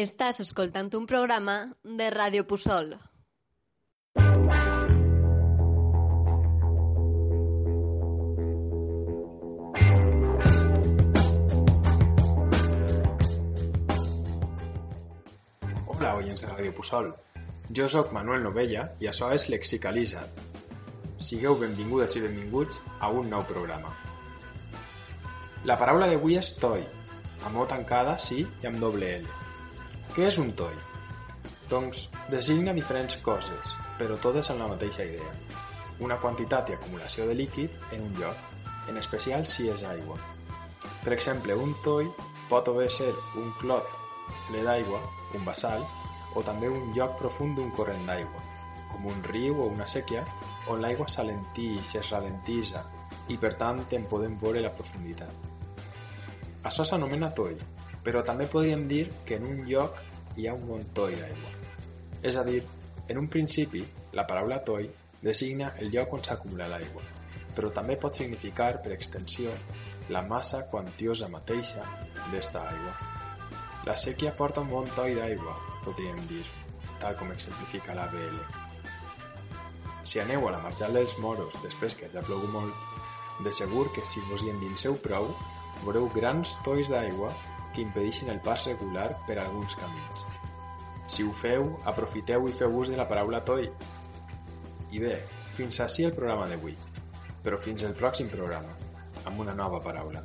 Estàs escoltant un programa de Ràdio Puçol. Hola, oients de Ràdio Puçol. Jo sóc Manuel Novella i això és Lexicaliza. Sigueu benvingudes i benvinguts a un nou programa. La paraula d'avui és toi, amb O tancada, sí, i amb doble L. Què és un toi? Doncs designa diferents coses, però totes amb la mateixa idea. Una quantitat i acumulació de líquid en un lloc, en especial si és aigua. Per exemple, un toi pot haver ser un clot ple d'aigua, un bassal, o també un lloc profund d'un corrent d'aigua, com un riu o una sèquia, on l'aigua s'alentix, es ralentissa, i per tant en podem veure la profunditat. Això s'anomena toi, però també podríem dir que en un lloc hi ha un bon toi d'aigua. És a dir, en un principi, la paraula toi designa el lloc on s'acumula l'aigua, però també pot significar, per extensió, la massa quantiosa mateixa d'esta aigua. La sèquia porta un bon toi d'aigua, podríem dir, tal com exemplifica la BL. Si aneu a la marjal dels moros després que ja plogut molt, de segur que si vos hi endinseu prou, veureu grans tois d'aigua que impedeixen el pas regular per alguns camins. Si ho feu, aprofiteu i feu ús de la paraula toi. I bé, fins així el programa d'avui, però fins el pròxim programa, amb una nova paraula.